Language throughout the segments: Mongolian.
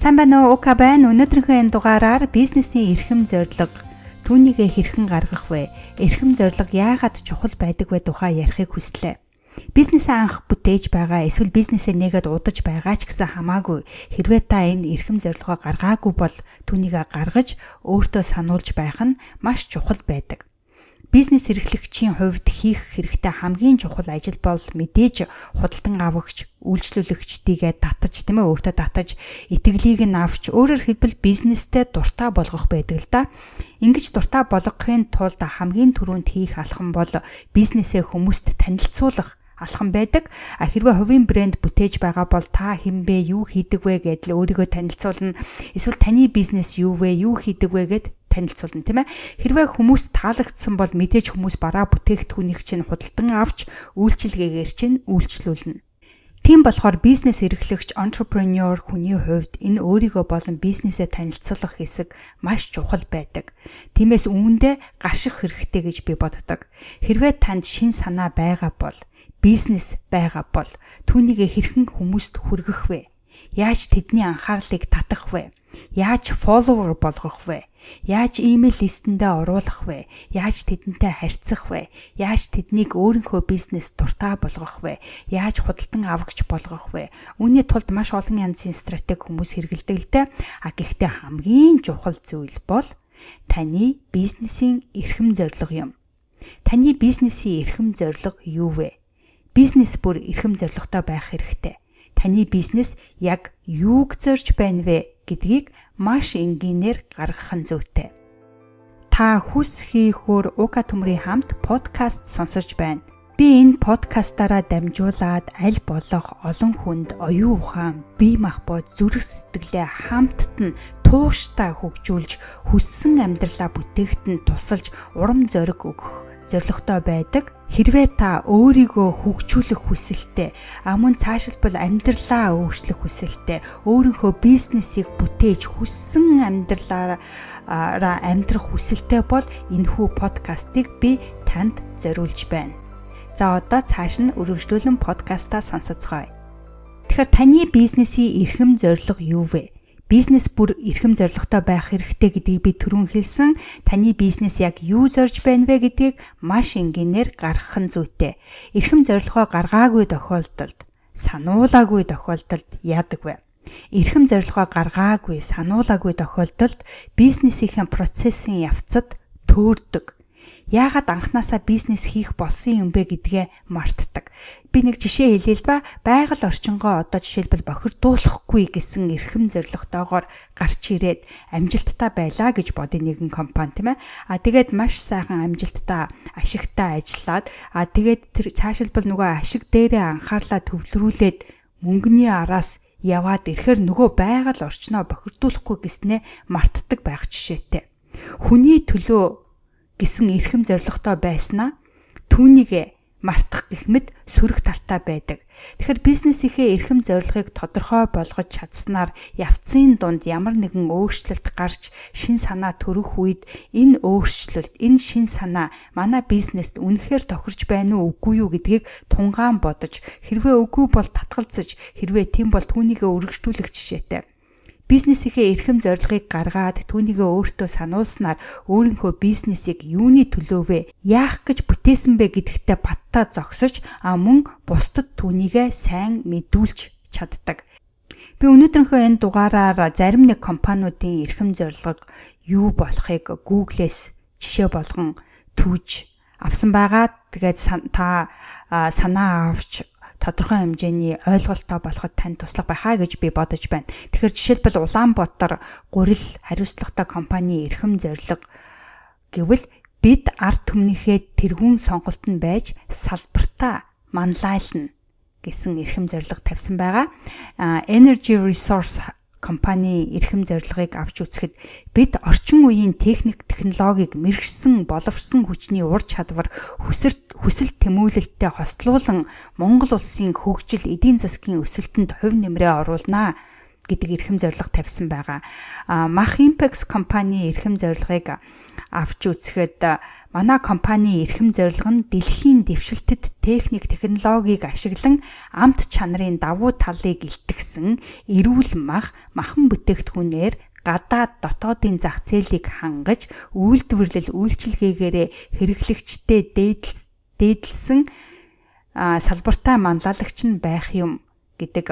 Сайн байна уу? Ука байна. Өнөөдрийнхөө энэ дугаараар бизнесийн эрхэм зорилго түүнийгээ хэрхэн гаргах вэ? Эрхэм зорилго яагаад чухал байдаг вэ тухай ярихыг хүслээ. Бизнесээ анх бүтээж байгаа эсвэл бизнесээ нэгэд удаж байгаа ч гэсэн хамаагүй хэрвээ та энэ эрхэм зорилгоо гаргаагүй бол түүнийгээ гаргаж өөртөө сануулж байх нь маш чухал байдаг бизнес эрхлэгчийн хувьд хийх хэрэгтэй хамгийн чухал ажил бол мэдээж худалдан авагч, үйлчлүүлэгчдийгээ татаж тийм ээ өөртөө татаж итгэлийг нь авч өөрөөр хэлбэл бизнестэй дуртай болгох байдаг л да. Ингиж дуртай болгохын тулд хамгийн түрүүнд хийх алхам бол бизнесээ хүмүүст танилцуулах алхам байдаг. А хэрвээ хувийн брэнд бүтээж байгаа бол та хинбэ юу хийдэг вэ гэдэл өөрийгөө танилцуулна. Эсвэл таны бизнес юу вэ, юу хийдэг вэ гэд танилцуулна тийм ээ. Хэрвээ хүмүүс таалагдсан бол мэдээж хүмүүс бараа бүтээгдэхүүнийг чинь худалдан авч үйлчилгээгээр чинь үйлчлүүлнэ. Тийм болохоор бизнес эрхлэгч entrepreneur хүний хувьд энэ өөрийгөө болон бизнесээ танилцуулах хэсэг маш чухал байдаг. Тиймээс үүндээ гаших хэрэгтэй гэж би боддог. Хэрвээ танд шин санаа байгаа бол бизнес байгаа бол түүнийгээ хэрхэн хүмүүст хүргэх вэ? Яаж тэдний анхаарлыг татах вэ? Яаж follower болгох вэ? Яаж email листэндээ оруулах вэ? Яаж тэдэнтэй харьцах вэ? Яаж тэднийг өөрийнхөө бизнес дуртай болгох вэ? Яаж худалдан авагч болгох вэ? Үүний тулд маш олон янзын стратеги хүмүүс хэрэгэлдэг л дээ. А гэхдээ хамгийн чухал зүйл бол таны бизнесийн эрхэм зорилго юм. Таны бизнесийн эрхэм зорилго юу вэ? Бизнес бүр эрхэм зорилготой байх хэрэгтэй. Таны бизнес яг юуг зорж байна вэ гэдгийг маш энгийнээр гаргах нь зүйтэй. Та хүс хийхөөр Ука төмрийн хамт подкаст сонсож байна. Би энэ подкастаараа дамжуулаад аль болох олон хүнд оюун ухаан, бие махбод, зүрх сэтгэлээ хамтд нь тууштай хөгжүүлж хүссэн амьдралаа бүтээгтэн тусалж урам зориг өгөх зоригтой байдаг. Хэрвээ та өөрийгөө хөгжүүлэх хүсэлтэй, а мөн цаашилбал амьдралаа өөрчлөх хүсэлтэй, өөрийнхөө бизнесийг бүтээж хүссэн амьдралаараа амьдрах хүсэлтэй бол энэхүү подкастыг би танд зориулж байна. За одоо цааш нь өргөжлүүлэн подкастаа сонсоцгоё. Тэгэхээр таны бизнесийн эрхэм зорилго юу вэ? Бизнес бүр эрхэм зорилготой байх хэрэгтэй гэдгийг би түрүүн хэлсэн. Таны бизнес яг юу зорж байна вэ гэдгийг маш энгийнээр гаргах нь зүйтэй. Эрхэм зорилгоо гаргаагүй тохиолдолд, сануулаагүй тохиолдолд яадаг вэ? Эрхэм зорилгоо гаргаагүй, сануулаагүй тохиолдолд бизнесийн процессын явцад төөрдөг яагаад анханасаа бизнес хийх болсон юм бэ гэдгээ мартдаг. Би нэг жишээ хэлье л ба байгаль орчингоо одоо жишээлбэл бохирдуулахгүй гэсэн эрхэм зорилготойгоор гарч ирээд амжилттай байлаа гэж бодё нэгэн компани тийм ээ. А тэгээд маш сайхан амжилттай ашигтай ажиллаад а тэгээд тэр цаашилбал нөгөө ашиг дээрээ анхаарлаа төвлөрүүлээд мөнгөний араас яваад ирэхээр нөгөө байгаль орчноо бохирдуулахгүй гэснээ мартдаг байх жишээтэй. Хүний төлөө гэсэн эрхэм зоригтой байснаа түүнийг мартах гихмэд сөрөг талтай байдаг. Тэгэхээр бизнесийнхээ эрхэм зорилгыг тодорхой болгож чадсанаар явцын дунд ямар нэгэн өөрчлөлт гарч шин санаа төрөх үед энэ өөрчлөлт, энэ шин санаа манай бизнест үнэхээр тохирч байна уу үгүй юу гэдгийг тунгаан бодож хэрвээ үгүй бол татгалзаж хэрвээ тийм бол түүнийгээ өргөжтүүлэх жишээтэй бизнесийнхээ эрхэм зорилгыг гаргаад түүнийгээ өөртөө сануулснаар өөрийнхөө бизнесийг юуны төлөө вэ? Яах гэж бүтээсэн бэ гэдэгтээ баттай зогсож а мөн бусдад түүнийгээ сайн мэдүүлж чаддаг. Би өнөөдрийнхөө энэ дугаараар зарим нэг компаниудын эрхэм зорилго юу болохыг Google-с жишээ болгон түүж авсан байгаа. Тэгээд та санаа авч тодорхой хэмжээний ойлголтоо болоход тань туслах байхаа гэж би бодож байна. Тэгэхээр жишээлбэл Улаанбаатар гурил хариуцлагатай компани эрхэм зорилго гэвэл бид ард түмнийхээ тэргүүн сонголт нь байж салбартаа манлайлна гэсэн эрхэм зорилго тавьсан байгаа. Energy Resource компани эрхэм зорилгыг авч үзэхэд бид орчин үеийн техник технологиг мэрэгсэн боловсон хүчний ур чадвар хүсэл хүсэл тэмүүлэлттэй хослуулан Монгол улсын хөгжил эдийн засгийн өсөлтөнд хувь нэмрээ оруулнаа гэдэг эрхэм зорилго тавьсан байгаа. Mach Impex компани эрхэм зорилгыг авч үзэхэд манай компани эрхэм зорилго нь дэлхийн дэвшилтэд техник технологиг ашиглан амт чанарын давуу талыг илтгэсэн эрүүл мах махан бүтээгдэхүүнээр гадаад дотоодын зах зээлийг хангаж үйлдвэрлэл үйлчилгээгээрээ хэрэглэгчтэй дээдлсэн салбартаа манлайлагч нь байх юм гэдэг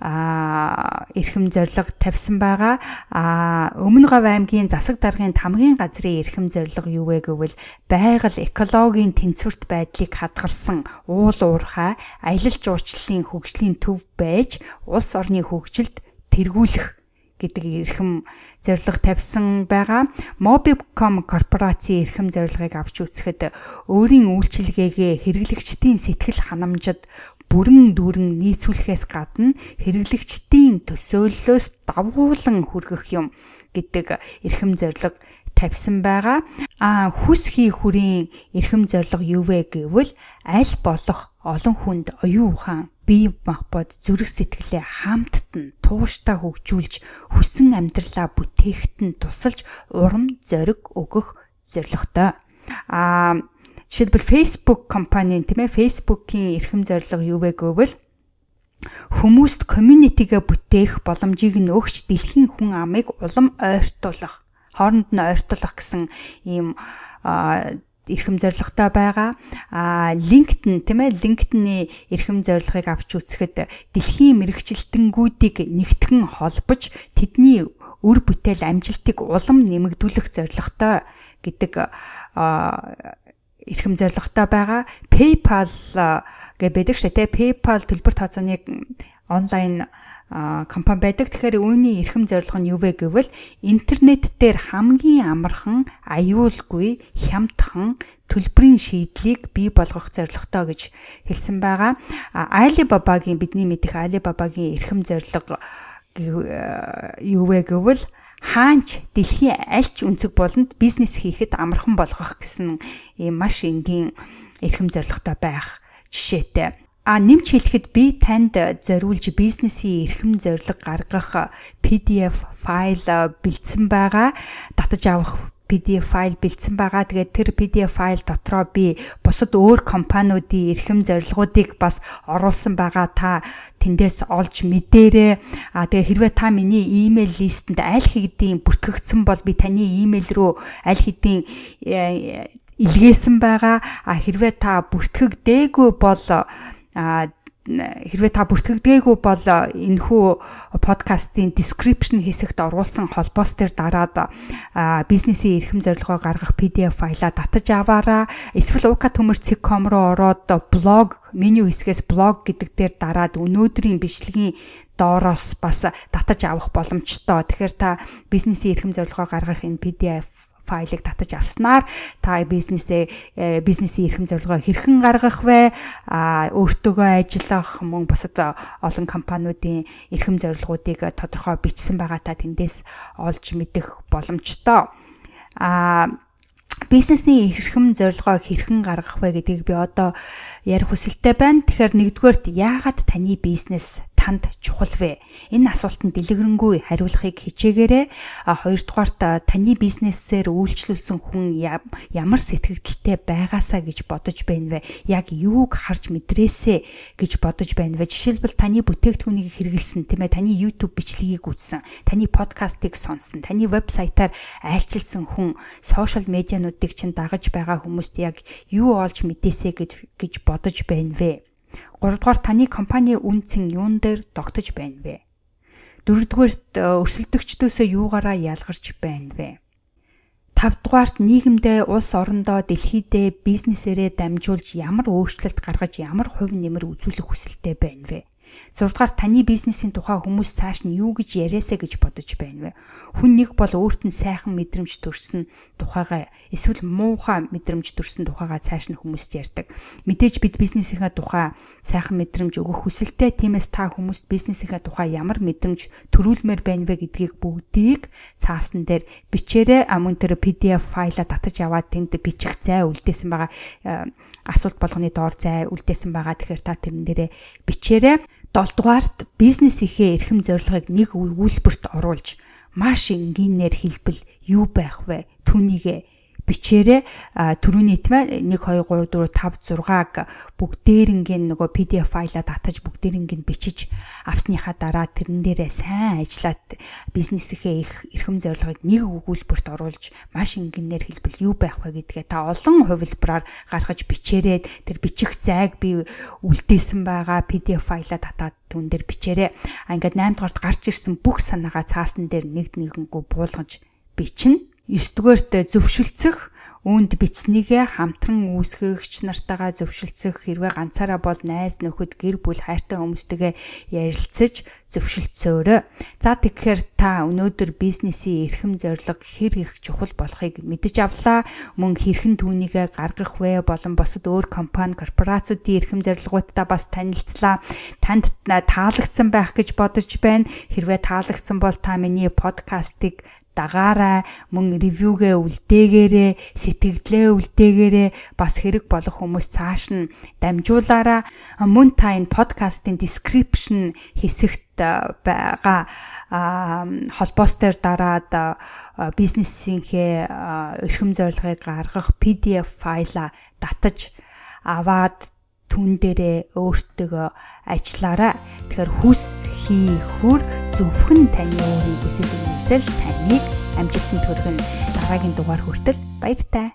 а эрхэм зориг тавьсан байгаа. А Өмнө Гав аймгийн засаг даргын тамгийн газрын эрхэм зориг юу вэ гэвэл байгаль экологийн тэнцвэрт байдлыг хадгалсан уул уурхай аялал жуулчлалын хөгжлийн төв байж улс орны хөгжилд тэргүүлэх гэдэг эрхэм зорилго тавьсан байгаа. Mobicom корпорацийн эрхэм зорилгыг авч үзэхэд өөрийн үйлчилгээгээ хэрэглэгчдийн сэтгэл ханамжид бүрэн дүүрэн нийцүүлэхээс гадна хэрэглэгчдийн төсөөллөөс давгуулан хүргэх юм гэдэг эрхэм зорилго тавьсан байгаа. А хүс хий хүрийн эрхэм зорилго юу вэ гэвэл аль болох олон хүнд оюун ухаан бие махбод зүрх сэтгэлээ хамтд нь тууштай хөгжүүлж хүсэн амьдралаа бүтээхт нь тусалж урам зориг өгөх зорилготой. А Жишээлбэл Facebook компанийн тийм ээ Facebook-ийн эрхэм зорилго юу вэ гэвэл хүмүүст community-гээ бүтээх боломжийг нь өгч дэлхийн хүн амыг улам ойртуулах, хооронд нь ойртуулах гэсэн ийм эрхэм зорилготой байгаа. А LinkedIn тийм ээ LinkedIn-ийн эрхэм зорилгыг авч үзэхэд дэлхийн мэрэгчлэлтэнгүүдийг нэгтгэн холбож тэдний үр бүтээл амжилтыг улам нэмэгдүүлэх зорилготой гэдэг эрхэм зорилготой байгаа. PayPal гэж байдаг шүү дээ. PayPal төлбөр тооцооныг онлайн компани байдаг. Тэгэхээр үүний эрхэм зорилго нь юу вэ гэвэл интернет дээр хамгийн амархан, аюулгүй, хямдхан төлбөрийн шийдлийг бий болгох зорилготой гэж хэлсэн байгаа. Alibaba-гийн бидний мэдих Alibaba-гийн эрхэм зорилго юу вэ гэвэл хаанч дэлхийн аль ч өнцөг болонд бизнес хийхэд амархан болгох гэсэн ийм маш энгийн эрхэм зорилготой байх жишээтэй. А нэмж хэлэхэд би танд зориулж бизнесийн эрхэм зорилго гаргах PDF файл бэлдсэн байгаа. Татаж авах PDF файл бэлдсэн байгаа. Тэгээд тэр PDF файл дотроо би бусад өөр компаниудын эрхэм зорилгоодыг бас оруулсан байгаа. Та тэндээс олж мэдээрэй. А тэгээ хэрвээ та миний email листэнд аль хэдийн бүртгэгдсэн бол би таны email рүү аль хэдийн э, илгээсэн байгаа. А хэрвээ та бүртгэгдээгүй бол а хэрвээ та бүртгэгдгээгүй бол энэхүү подкастын description хэсэгт оруулсан холбоос дээр дараад бизнесийн эрхэм зорилгоо гаргах PDF файлаа татаж аваараа эсвэл uka.com руу ороод блог меню хэсгээс блог гэдэг дээр дараад өнөөдрийн бичлэгийн доороос бас татаж авах боломжтой. Тэгэхээр та бизнесийн эрхэм зорилгоо гаргах энэ PDF файлыг татаж авснаар та бизнесээ э, бизнесийн эрхэм зорилгоо хэрхэн гаргах вэ? А өөртөөгөө ажиллах мөн бусад олон компаниудын эрхэм зорилгоодыг тодорхой бичсэн байгаа та тэндээс олж мэдэх боломжтой. А бизнесийн эрхэм зорилгоо хэрхэн гаргах вэ гэдгийг би одоо ярих хүсэлтэй байна. Тэгэхээр нэгдүгээрт яагаад таны бизнес танд чухал вэ? Энэ асуултанд дэлгэрэнгүй хариулахыг хичээгээрэй. Хоёрдугаарт таны бизнесээр үйлчлүүлсэн хүн ямар сэтгэгдэлтэй байгаасаа гэж бодож байна вэ? Яг юуг харж мэдрээсэ гэж бодож байна вэ? Жишээлбэл таны бүтээгдэхүүнийг хэрэгэлсэн тийм ээ таны YouTube бичлэгийг үзсэн, таны подкастыг сонссон, таны вебсайтаар айлчилсан хүн сошиал медиануудыг чинь дагаж байгаа хүмүүст яг юу олж мэдээсэ гэж гэж бодож байна вэ? 3 дугаар таны компани үнцэн юун дээр тогтож байна вэ? 4 дугаарт э, өрсөлдөгчдөөсөө юугаараа ялгарч байна вэ? 5 дугаарт нийгэмдээ улс орондоо дэлхийдээ бизнесээрээ дамжуулж ямар өөрчлөлт гаргаж ямар хувь нэмэр үзүүлэх хүсэлтэй байна вэ? 6 дугаар таны бизнесийн тухай хүмүүс цааш нь юу гэж яриасаа гэж бодож байна вэ? Хүн нэг бол өөрт нь сайхан мэдрэмж төрсөн тухайгаа эсвэл муухай мэдрэмж төрсөн тухайгаа цааш нь хүмүүст ярьдаг. Мэдээж бид бизнесийнхаа тухай сайхан мэдрэмж өгөх хүсэлтэй. Тиймээс та хүмүүст бизнесийнхаа тухай ямар мэдрэмж төрүүлмээр байна вэ гэдгийг бүгдийг цаасан дээр бичээрэй. Амун тэр PDF файла татаж аваад тэнд бичих зай үлдээсэн байгаа асуулт болгоны доор зай үлдээсэн байгаа. Тэгэхээр та тэрэн дээрээ бичээрэй. Долдугаарт бизнесийнхээ эрхэм зорилгыг нэг үйлбэрт оруулж маш энгийнээр хэлбэл юу байх вэ? Түүнийг бичээрэй. Төрөний нэтмэ 1 2 3 4 5 6-аг бүгдээрингийн нөгөө PDF файлаа татаж бүгдээрингийн бичиж авсныхаа дараа тэрэн дээрээ сайн ажиллаад бизнесийнхээ их эрхэм зорилгыг нэг өгүүлбэрт оруулж маш ингэнээр хэлбэл юу байх вэ гэдгээ та олон хувилбараар гаргаж бичээрэй. Тэр бичих зайг би үлдээсэн байгаа PDF файлаа татаад түн дээр бичээрэй. А ингээд 8 дугаарт гарч ирсэн бүх санаагаа цаасан дээр нэг нэгэнгүү буулгаж бичнэ 9 дугаарт зөвшөлдсөх үүнд бичснийгээ хамтран үүсгэгч нартайгаа зөвшөлдсөх хэрвээ ганцаараа бол найз нөхөд гэр бүл хайртай хүмүүстэйгээ ярилцаж зөвшөлдсөөрөө. За тэгэхээр та өнөөдөр бизнесийн эрхэм зорилго хэр их чухал болохыг мэдэж авлаа. Мөн хэрхэн түүнийгээ гаргах вэ болон бусад өөр компани корпорациудын эрхэм зорилгоудаа бас танилцлаа. Танд таалагдсан байх гэж бодож байна. Хэрвээ таалагдсан бол та миний подкастыг дагаарай мөн ревюгээ үлдээгээрээ сэтгэлдээ үлдээгээрээ бас хэрэг болох хүмүүс цааш нь дамжуулаараа мөн та энэ подкастын description хэсэгт байгаа холбоос дээр дараад бизнесийнхээ эрхэм зорилгыг гаргах PDF файла татаж аваад түн дээрээ өөртөө ажиллаарай. Тэгэхээр хүс хийхүр зөвхөн таны өөрийн хүсэл эрмэлзэл таныг амжилтанд хүргэн дараагийн дугаар хүртэл баяртай.